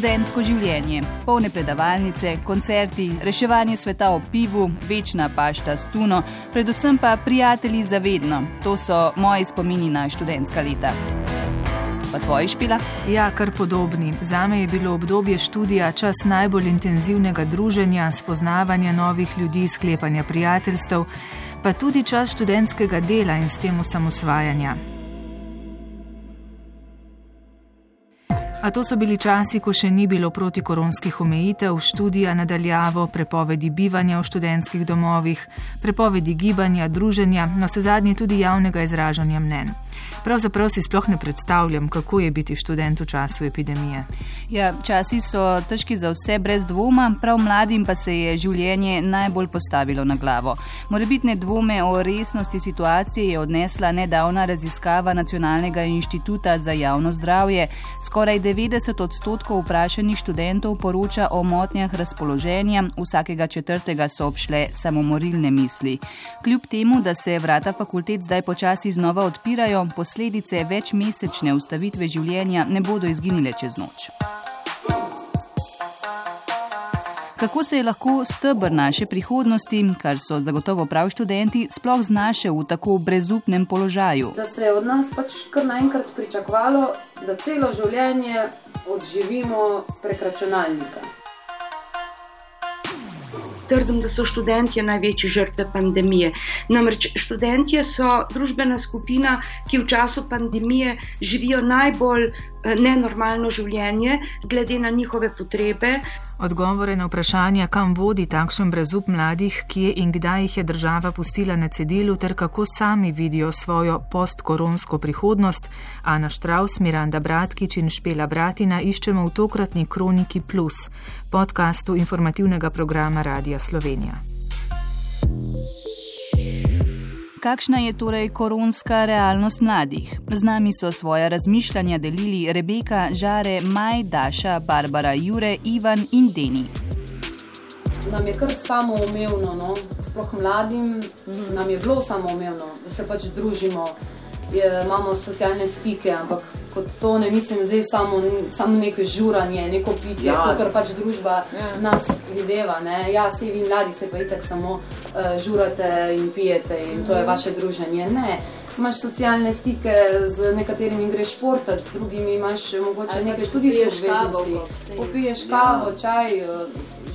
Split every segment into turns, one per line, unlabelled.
študentsko življenje. Polne predavalnice, koncerti, reševanje sveta o pivu, večna pašta s tuno, predvsem pa prijatelji za vedno. To so moji spomini na študentska leta. Pa tvoji špila?
Ja, kar podobni. Zame je bilo obdobje študija čas najbolj intenzivnega druženja, spoznavanja novih ljudi, sklepanja prijateljstev, pa tudi čas študentskega dela in s tem osamosvajanja. A to so bili časi, ko še ni bilo protikoronskih omejitev, študija nadaljavo, prepovedi bivanja v študentskih domovih, prepovedi gibanja, druženja, no vse zadnje tudi javnega izražanja mnen. Pravzaprav si sploh ne predstavljam, kako je biti študent v času epidemije.
Ja, časi so težki za vse, brez dvoma, prav mladim pa se je življenje najbolj postavilo na glavo. Morebitne dvome o resnosti situacije je odnesla nedavna raziskava Nacionalnega inštituta za javno zdravje. Skoraj 90 odstotkov vprašanih študentov poroča o motnjah razpoloženja, vsakega četrtega so obšle samomorilne misli. Kljub temu, da se vrata fakultet zdaj počasi znova odpirajo, posledice večmesečne ustavitve življenja ne bodo izginile čez noč. Kako se je lahko stebr naše prihodnosti, kar so zagotovo prav študenti, sploh znašel v tako brezupnem položaju?
Da se je od nas pač kar naenkrat pričakovalo, da celo življenje odživimo prek računalnika
trdim, da so študentje največje žrtve pandemije. Namreč študentje so družbena skupina, ki v času pandemije živijo najbolj nenormalno življenje, glede na njihove potrebe.
Odgovore na vprašanja, kam vodi takšen brezup mladih, kje in kdaj jih je država pustila na cedilu, ter kako sami vidijo svojo postkoronsko prihodnost, Ana Štraus, Miranda Bratkič in Špela Bratina iščemo v tokratni Kroniki Plus, podkastu informativnega programa Radia Slovenija.
Kakšna je torej koronska realnost mladih? Z nami so svoje razmišljanja delili Rebeka, Žare, Maj, Daša, Barbara, Jure, Ivan in Deni.
Nam je kar samoumevno, no? sploh mladim, nam je bilo samoumevno, da se pač družimo je, imamo socialne stike, ampak kot to ne mislim zdaj samo, samo neko žuranje, neko pitje, ja. kot pač družba ja. nas videva. Ne? Ja, vsi vi mladi se pa itak samo uh, žurate in pijete in to je vaše druženje. Ne. Imaš socialne stike z nekaterimi, greš športati, z drugimi imaš mogoče nekaj študijskih obveznosti. Popiješ kavo, čaj, eh,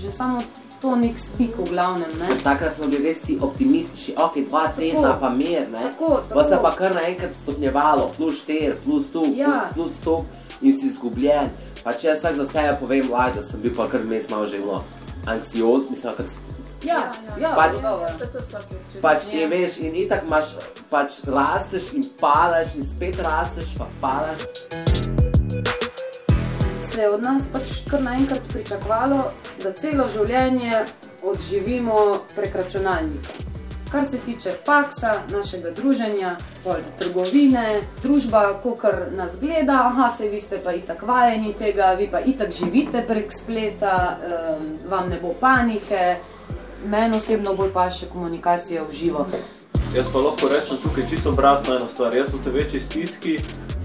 že samo to nek stik v glavnem. Ne?
Takrat smo bili res optimistični, ok, dva tedna pa mir, ne? Tako, tako. Pa se pa kar naenkrat stopnjevalo, plus 4, plus 2, ja. plus 100 in si izgubljen. Pa če jaz vsak za sebe povem, laž, da sem bil pa kar mes malo že malo anksioz, mislim, kar se
Ja, ja, pač, ja,
pač je, veš, in itak imaš, pač rasteš in padaš, in spet rasteš, pa padaš
se je od nas pač kar naenkrat pričakovalo, da celo življenje odživimo prek računalnika. Kar se tiče faksa, našega druženja, trgovine, družba, kar nas gleda, aha, se vi ste pa itak vajeni tega, vi pa itak živite prek spleta, um, vam ne bo panike, meni osebno bolj pa še komunikacija v živo.
Jaz pa lahko rečem tukaj čisto obratno eno stvar. Jaz v tej večji stiski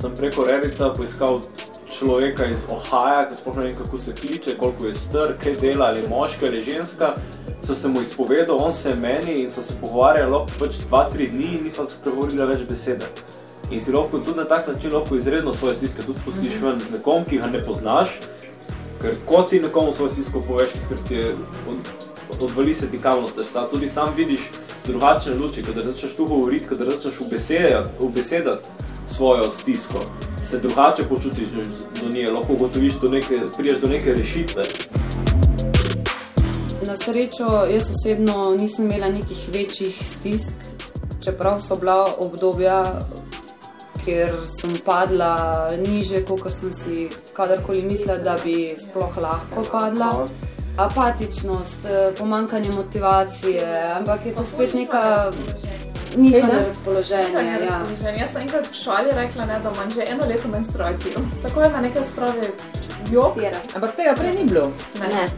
sem preko Revita poiskal človeka iz Ohaja, ki sploh ne vem, kako se kliče, koliko je star, kaj dela, ali moška ali ženska. So se mu izpovedal, on se je meni in so se pogovarjali lahko pač dva, tri dni in nismo se pregovorili več besede. In si lahko tudi na tak način lahko izredno svoje stiske tudi posliš mm -hmm. z nekom, ki ga ne poznaš, ker ko ti nekomu svojo stisko poveš, ker ti je od, odvali se ti kamno cesta, tudi sam vidiš drugačne luči, kadar začneš tu govoriti, kadar začneš ubesedati svojo stisko se drugače počutiš do nje, lahko ugotoviš, da priješ do neke rešitve.
Na srečo, jaz osebno nisem imela nekih večjih stisk, čeprav so bila obdobja, kjer sem padla niže, kot sem si kadarkoli mislila, da bi sploh lahko padla. Apatičnost, pomankanje motivacije, ampak je to spet neka njihovo razpoloženje. Ja.
Jaz sem enkrat v šoli rekla, ne, da imam že eno leto menstruacijo. Tako ima nekaj spravi jog.
Ampak tega prej ni bilo.
Ne. ne.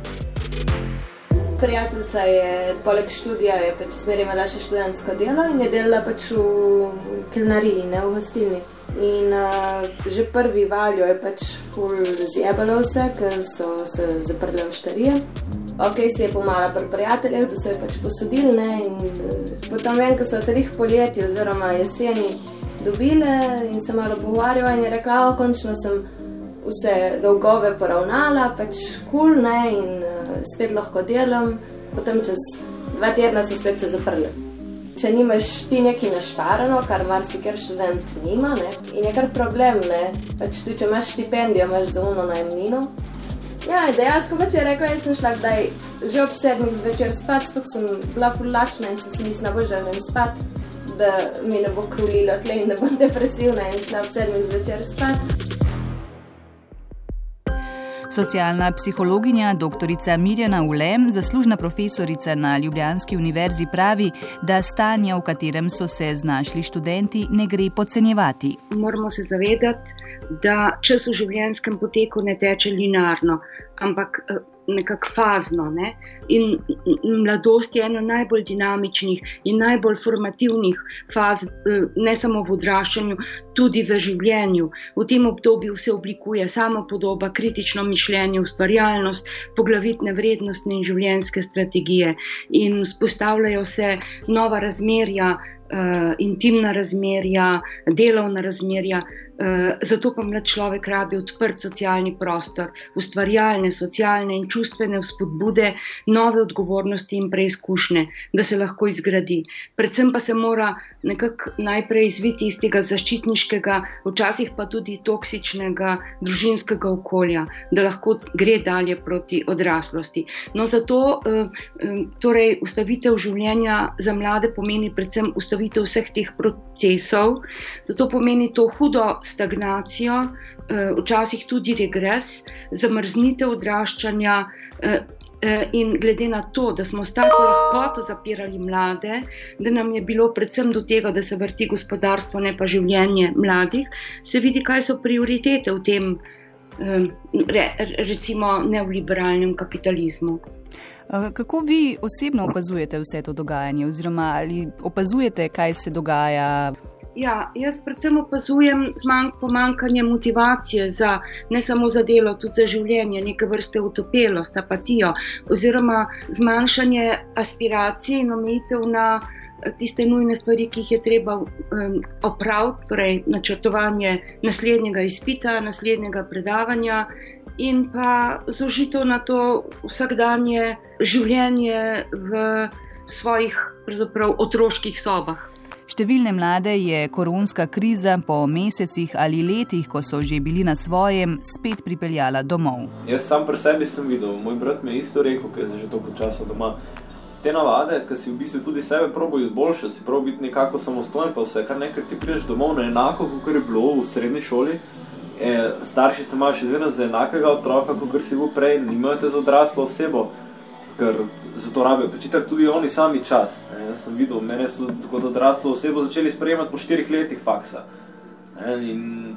Prijateljica je poleg študija pač zmeraj imela še študentsko delo in je delala pač v kilnariji, ne v gostilni. In uh, že prvi valjo je pač ful zjebalo vse, ker so se zaprli v štarije. Ok, si je pomala pri prijateljih, da so jo pač posodili. Ne? In uh, potem vem, ko so se jih poleti oziroma jeseni dobile in se malo pogovarjala in je rekla, o, končno sem vse dolgove poravnala, pač kul cool, ne in uh, spet lahko delam. Potem čez dva tedna so spet se zaprli če nimaš ti nekaj našparano, kar marsikaj študent nima, ne? in je kar problem, ne? pač tudi če imaš štipendijo, imaš uno najemnino. Ja, dejansko pač je rekla, jaz sem šla kdaj že ob sedmih zvečer spat, tukaj sem bila fulačna in sem si mislila, bo želim spat, da mi ne bo krulilo tle in ne bom depresivna in šla ob sedmih zvečer spat.
Socialna psihologinja dr. Mirjana Ulem, zaslužna profesorica na Ljubljanski univerzi, pravi, da stanje, v katerem so se znašli študenti, ne gre podcenjevati.
Moramo se zavedati, da čas v življenjskem poteku ne teče linearno, ampak eh, nekako fazno. Ne? In mladosti je ena najbolj dinamičnih in najbolj formativnih faz, eh, ne samo v odraščanju, tudi v življenju. V tem obdobju se oblikuje samo podoba, kritično mišljenje, ustvarjalnost, poglavitne vrednostne in življenjske strategije, in vzpostavljajo se nova razmerja uh, intimna razmerja, delovna razmerja. Uh, zato pa mlad človek rabi odprt socialni prostor, ustvarjalne, socialne in čustvene vzpodbude, nove odgovornosti in preizkušnje, da se lahko izgradi. Predvsem pa se mora nekako najprej izviti iz tega zaščitniškega, včasih pa tudi toksičnega družinskega okolja, da lahko gre dalje proti odraslosti. No, zato uh, torej, ustavitev življenja za mlade pomeni predvsem ustavitev ustavitev vseh teh procesov. Zato pomeni to hudo stagnacijo, eh, včasih tudi regres, zamrznitev odraščanja. Eh, eh, in glede na to, da smo s tako lahkoto zapirali mlade, da nam je bilo predvsem do tega, da se vrti gospodarstvo, ne pa življenje mladih, se vidi, kaj so prioritete v tem, recimo, neoliberalnem kapitalizmu.
Kako vi osebno opazujete vse to dogajanje, oziroma ali opazujete, kaj se dogaja?
Ja, jaz predvsem opazujem pomankanje motivacije za ne samo za delo, tudi za življenje, neke vrste utopelost, apatijo, oziroma zmanjšanje aspiracij in omejitev na tiste nujne stvari, ki jih je treba um, opraviti, torej načrtovanje naslednjega izpita, naslednjega predavanja, in pa zožitev na to vsakdanje življenje v svojih otroških sobah.
Številne mlade je koronska kriza po mesecih ali letih, ko so že bili na svojem, spet pripeljala domov.
Jaz sam pri sebi sem videl, moj brat mi je isto rekel, ker je že toliko časa doma. Te navade, ki si v bistvu tudi sebe probo izboljšati, si probo biti nekako samostojen, pa vse kar nekaj ti priješ domov na enako, kot je bilo v srednji šoli, e, starši tam imajo še vedno za enakega otroka, kot si bil prej, nimajo te za odraslo osebo, ker za to rabijo počitati tudi oni sami čas. E, jaz sem videl, mene so kot odraslo osebo začeli sprejemati po štirih letih faksa. E, in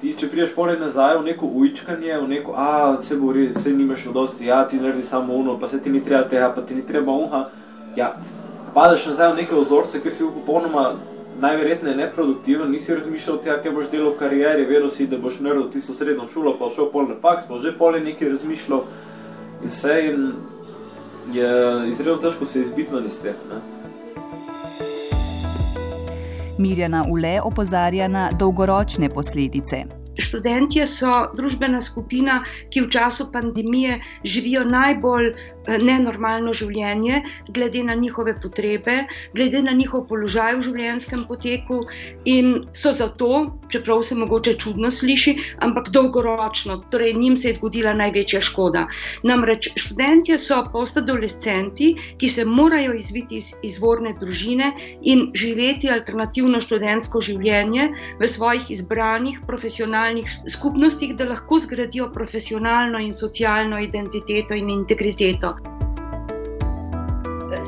ti, če priješ polje nazaj v neko ujčkanje, v neko, a, se bo res, se nimaš v dosti, ja, ti naredi samo uno, pa se ti ni treba tega, pa ti ni treba uha, ja, padeš nazaj v neke ozorce, ker si v popolnoma najverjetneje neproduktiven, nisi razmišljal tega, kaj boš delal v karieri, vedel si, da boš naredil tisto srednjo šolo, pa šel pol na faks, pa že pol nekaj razmišljal in vse in je izredno težko se izbiti ven iz teh. Ne?
Mirjana Ule opozarja na dolgoročne posledice.
Študentje so družbena skupina, ki v času pandemije živijo najbolj eh, nenormalno življenje, glede na njihove potrebe, glede na njihov položaj v življenjskem poteku, in so zato, čeprav se mogoče čudno sliši, ampak dolgoročno, torej njim se je zgodila največja škoda. Namreč študentje so postadolescenti, ki se morajo izviti iz izvorne družine in živeti alternativno študentsko življenje v svojih izbranih profesionalnih lokalnih skupnostih, da lahko zgradijo profesionalno in socialno identiteto in integriteto.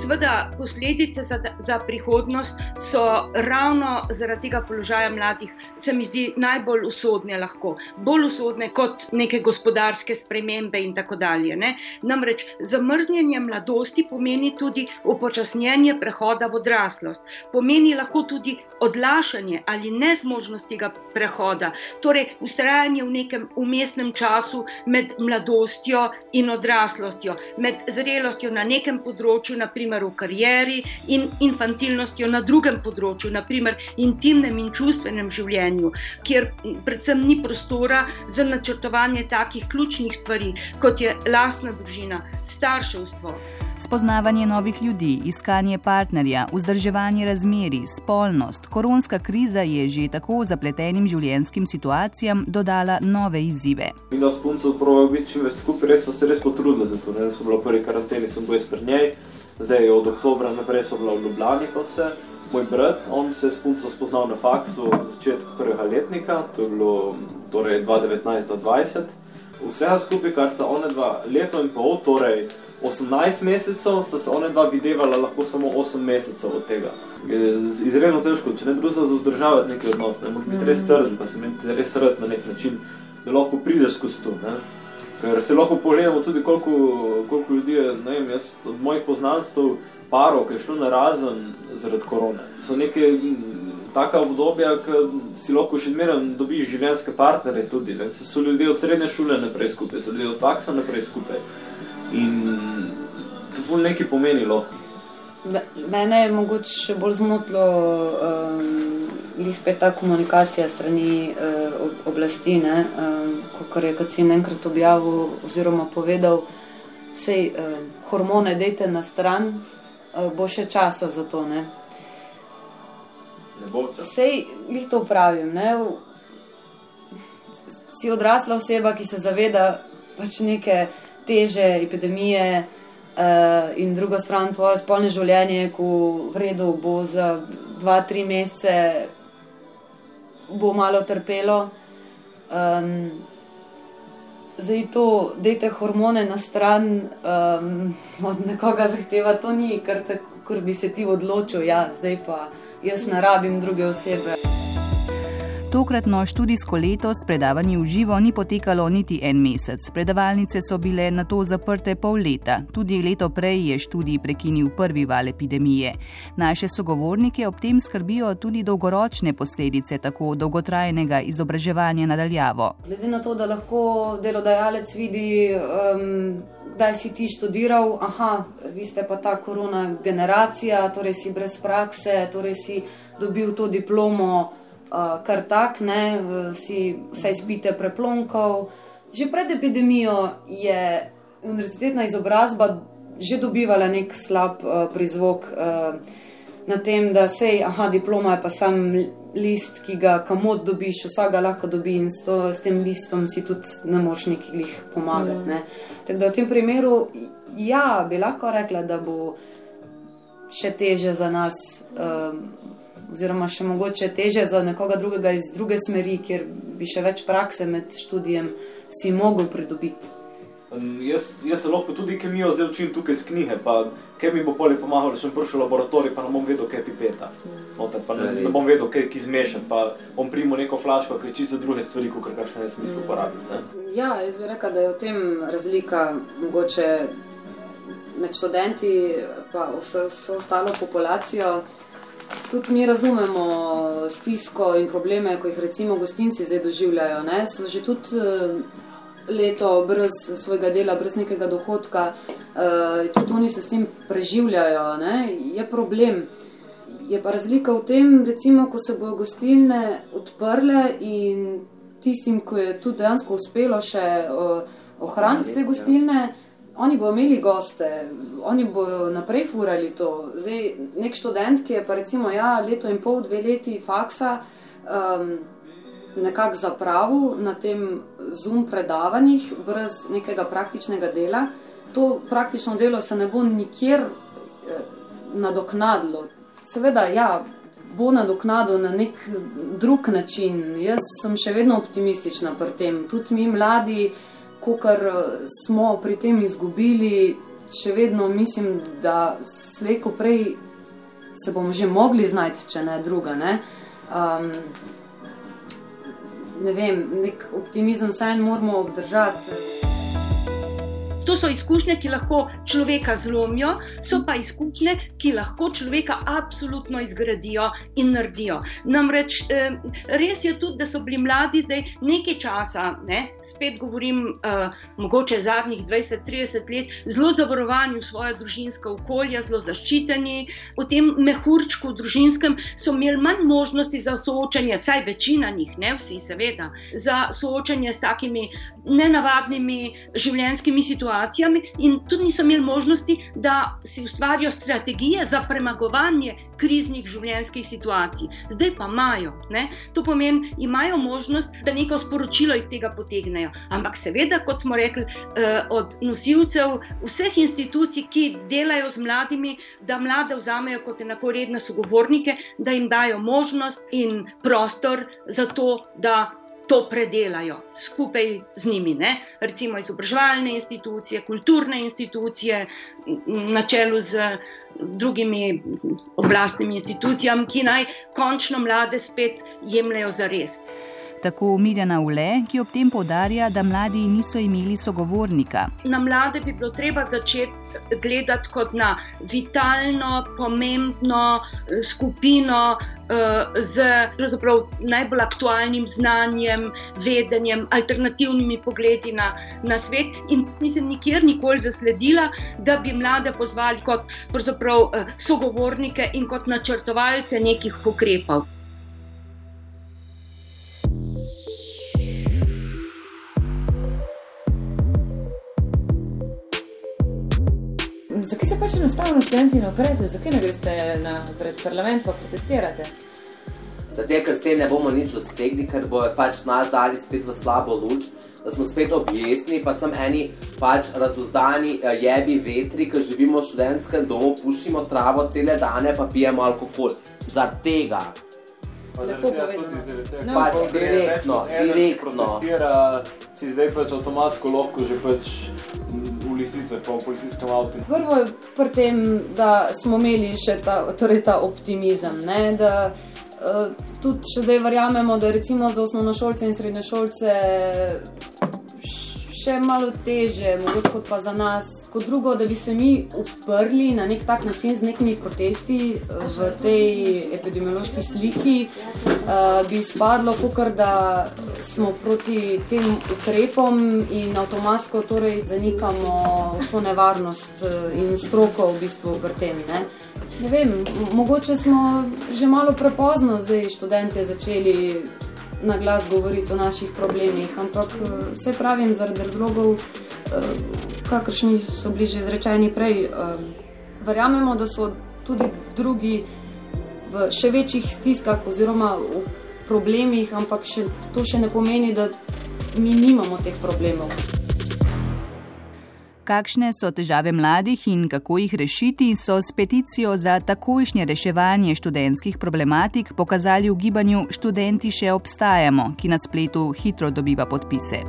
Sveda, posledice za, za prihodnost so ravno zaradi tega položaja mladih, se mi zdi, najbolj usodne, lahko bolj usodne kot neke gospodarske spremembe in tako dalje. Ne? Namreč zamrznjenje mladosti pomeni tudi upočasnjenje prehoda v odraslost, pomeni lahko tudi odlašanje ali nezmožnost tega prehoda, torej ustrajanje v nekem umestnem času med mladostjo in odraslostjo, med zrelostjo na nekem področju, naprimer naprimer v karieri, in infantilnostjo na drugem področju, naprimer intimnem in čustvenem življenju, kjer predvsem ni prostora za načrtovanje takih ključnih stvari, kot je lastna družina, starševstvo.
Spoznavanje novih ljudi, iskanje partnerja, vzdrževanje razmeri, spolnost, koronska kriza je že tako zapletenim življenjskim situacijam dodala nove izzive.
Mi, da s punco provajo biti čim več skupaj, res so se res potrudili za to. Ne? So bila prvi karanteni, sem bil izpred njej, zdaj od oktobra naprej so bila v Ljubljani pa vse. Moj brat, on se je s punco spoznal na faksu začetku prvega letnika, to je bilo torej 2019-2020. Vsega skupaj, kar sta one dva leto in pol, torej 18 mesecev, sta se one dva videvala lahko samo 8 mesecev od tega. Je izredno težko, če ne druga za vzdržavati neki odnos, ne moreš biti res trden, pa se imeti res rad na nek način, da lahko prideš skozi to, ne. Ker se lahko pogledamo tudi, koliko, koliko ljudi je, ne vem, jaz od mojih poznanstv, parov, ki je šlo na razen zaradi korone. So neke taka obdobja, ki si lahko še odmerem dobiš življenjske partnere tudi. Ne? So ljudje od srednje šole naprej skupaj, so ljudje od faksa naprej skupaj. In to ful nekaj pomeni lahko.
Mene je mogoče še bolj zmotilo um, spet ta komunikacija strani uh, oblasti, ne, um, kot je si enkrat objavil oziroma povedal, sej uh, hormone dejte na stran, uh, bo še časa za to. Ne. Sej jih to pravim. Ne. Si odrasla oseba, ki se zaveda pač neke teže epidemije, uh, in druga stran tvoje spolne življenje, ko v redu bo za dva, tri mesece bo malo trpelo. Um, zdaj to, dejte hormone na stran um, od nekoga zahteva, to ni, kar, te, kar bi se ti odločil, ja, zdaj pa jaz ne rabim druge osebe.
Tokratno študijsko leto s predavanji v živo ni potekalo niti en mesec. Predavalnice so bile na to zaprte pol leta. Tudi leto prej je študij prekinil prvi val epidemije. Naše sogovornike ob tem skrbijo tudi dolgoročne posledice tako dolgotrajnega izobraževanja nadaljavo.
Glede na to, da lahko delodajalec vidi, um, kdaj si ti študiral, aha, vi ste pa ta korona generacija, torej si brez prakse, torej si dobil to diplomo uh, kar tak, ne, si vse izpite preplonkov. Že pred epidemijo je univerzitetna izobrazba že dobivala nek slab uh, prizvok uh, na tem, da sej, aha, diploma je pa sam list, ki ga kamot dobiš, vsak ga lahko dobi in s, to, s tem listom si tudi ne moš nekih pomagati. Ne. Tako da v tem primeru, ja, bi lahko rekla, da bo še teže za nas. Uh, oziroma še mogoče teže za nekoga drugega iz druge smeri, kjer bi še več prakse med študijem si mogel pridobiti.
Um, jaz, jaz se lahko tudi kemijo zdaj učim tukaj iz knjige, pa kaj mi bo poli pomagal, da sem prišel v laboratorij, pa ne bom vedel, kaj je pipeta. Noter, pa ne, ne bom vedel, kaj je zmešan, pa bom primo neko flaško, ki je čisto druge stvari, kot kar se ne smislu uporabiti. Ne?
Ja, jaz bi rekel, da je v tem razlika mogoče med študenti pa vso, vso ostalo populacijo. Tudi mi razumemo stisko in probleme, ko jih recimo gostinci zdaj doživljajo. Ne? So že tudi eh, leto brez svojega dela, brez nekega dohodka, uh, tudi oni se s tem preživljajo. Ne? Je problem. Je pa razlika v tem, recimo, ko se bodo gostilne odprle in tistim, ko je tudi dejansko uspelo še uh, ohraniti te gostilne. Ja oni bodo imeli goste, oni bodo naprej furali to. Zdaj, nek študent, ki je pa recimo ja, leto in pol, dve leti faksa, um, nekako zapravil na tem zoom predavanjih, brez nekega praktičnega dela, to praktično delo se ne bo nikjer eh, nadoknadilo. Seveda, ja. Bo nadoknadil na nek drug način. Jaz sem še vedno optimistična pri tem. Tudi mi, mladi, uh, kar eh, smo pri tem izgubili, še vedno mislim, da slejko prej se bomo že mogli znajti, če ne druga. Ne, um, ne vem, nek optimizem vseeno moramo obdržati.
To so izkušnje, ki lahko človeka zlomijo, so pa izkušnje, ki lahko človeka absolutno izgradijo in naredijo. Namreč res je tudi, da so bili mladi zdaj nekaj časa, ne, spet govorim, uh, mogoče zadnjih 20-30 let, zelo zavarovani v svoje družinsko okolje, zelo zaščiteni, v tem mehurčku družinskem so imeli manj možnosti za soočanje, vsaj večina njih, ne vsi, seveda, za soočanje s takimi nenavadnimi življenjskimi situacijami situacijami, in tudi niso imeli možnosti, da si ustvarijo strategije za premagovanje kriznih življenjskih situacij. Zdaj pa imajo. Ne? To pomeni, imajo možnost, da neko sporočilo iz tega potegnejo. Ampak, seveda, kot smo rekli, eh, od nosilcev vseh institucij, ki delajo z mladimi, da mlade vzamejo kot enakovredne sogovornike, da jim dajo možnost in prostor za to, da to predelajo skupaj z njimi, ne? recimo izobraževalne institucije, kulturne institucije, na čelu z drugimi oblastnimi institucijami, ki naj končno mlade spet jemljajo za res.
Tako Mirjana Ule, ki ob tem podarja, da mladi niso imeli sogovornika.
Na mlade bi bilo treba začeti gledati kot na vitalno, pomembno eh, skupino eh, z najbolj aktualnim znanjem, vedenjem, alternativnimi pogledi na, na svet. In nisem nikjer nikoli zasledila, da bi mlade pozvali kot eh, sogovornike in kot načrtovalce nekih ukrepov.
Se pač enostavno študenti ne oprete, zakaj ne greste na, pred parlament pa protestirate?
Zato, ker s tem ne bomo nič dosegli, ker bo pač nas dali spet v slabo luč, da smo spet objesni, pa sem eni pač razuzdani eh, jebi vetri, ker živimo v študentskem domu, pušimo travo cele dane, pa pijemo alkohol. Zaradi tega.
Lepo povedano.
No, pač direktno, direktno.
Si zdaj pač avtomatsko lahko že pač lisice po policijskem avtu.
Prvo je pri tem, da smo imeli še ta, torej ta optimizem. Ne, da, uh, tudi še zdaj verjamemo, da recimo za osnovnošolce in srednjošolce še malo teže, mogoče kot pa za nas. Kot drugo, da bi se mi uprli na nek tak način z nekimi protesti eh, v tej epidemiološki sliki, uh, bi izpadlo, kot da smo proti tem ukrepom in avtomatsko torej zanikamo vso nevarnost eh, in stroko v bistvu v tem. Ne? Ne vem, mogoče smo že malo prepozno zdaj študenti začeli na glas govoriti o naših problemih, ampak eh, vse pravim zaradi razlogov, eh, kakršni so bili že izrečeni prej. Eh, verjamemo, da so tudi drugi v še večjih stiskah oziroma v problemih, ampak še, to še ne pomeni, da mi nimamo teh problemov
kakšne so težave mladih in kako jih rešiti, so s peticijo za takojšnje reševanje študentskih problematik pokazali v gibanju Študenti še obstajamo, ki na spletu hitro dobiva podpise.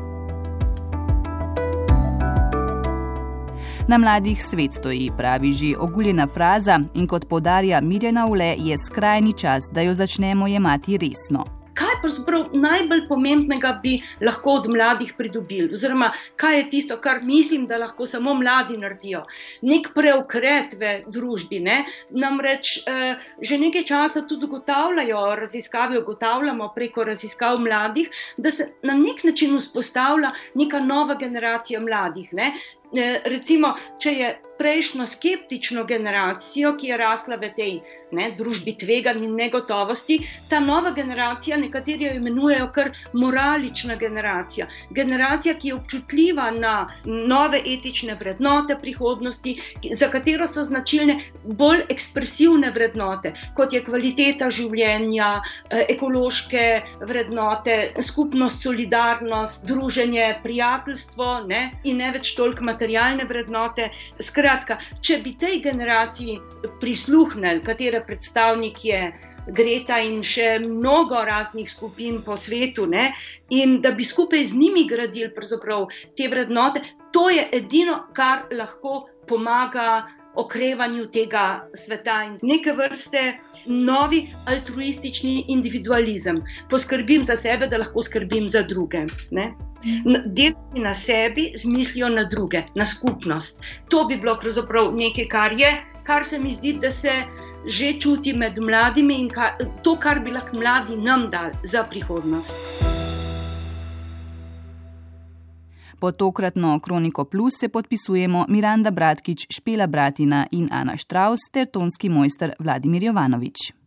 Na mladih svet stoji, pravi že oguljena fraza, in kot podarja Mirjana Ule, je skrajni čas, da jo začnemo jemati resno
pravzaprav najbolj pomembnega bi lahko od mladih pridobili, oziroma kaj je tisto, kar mislim, da lahko samo mladi naredijo. Nek preokret v družbi. Ne? Namreč eh, že nekaj časa tudi ugotavljajo, raziskave ugotavljamo preko raziskav mladih, da se na nek način vzpostavlja neka nova generacija mladih. Ne? Eh, recimo, če je prejšnjo skeptično generacijo, ki je rasla v tej ne, družbi tveganj in negotovosti, ta nova generacija, nekateri jo imenujejo kar moralična generacija. Generacija, ki je občutljiva na nove etične vrednote prihodnosti, za katero so značilne bolj ekspresivne vrednote, kot je kvaliteta življenja, eh, ekološke vrednote, skupnost, solidarnost, druženje, prijateljstvo ne, in ne več toliko materialne vrednote. Skrat, Skratka, če bi tej generaciji prisluhnili, katere predstavnik je Greta in še mnogo raznih skupin po svetu, ne, in da bi skupaj z njimi gradili te vrednote, to je edino, kar lahko pomaga okrevanju tega sveta in neke vrste novi altruistični individualizem. Poskrbim za sebe, da lahko skrbim za druge. Delati na sebi z mislijo na druge, na skupnost. To bi bilo pravzaprav nekaj, kar je, kar se mi zdi, da se že čuti med mladimi in kar, to, kar bi lahko mladi nam dali za prihodnost.
Po tokratno Kroniko Plus se podpisujemo Miranda Bratkič, Špela Bratina in Ana Štraus ter tonski mojster Vladimir Jovanovič.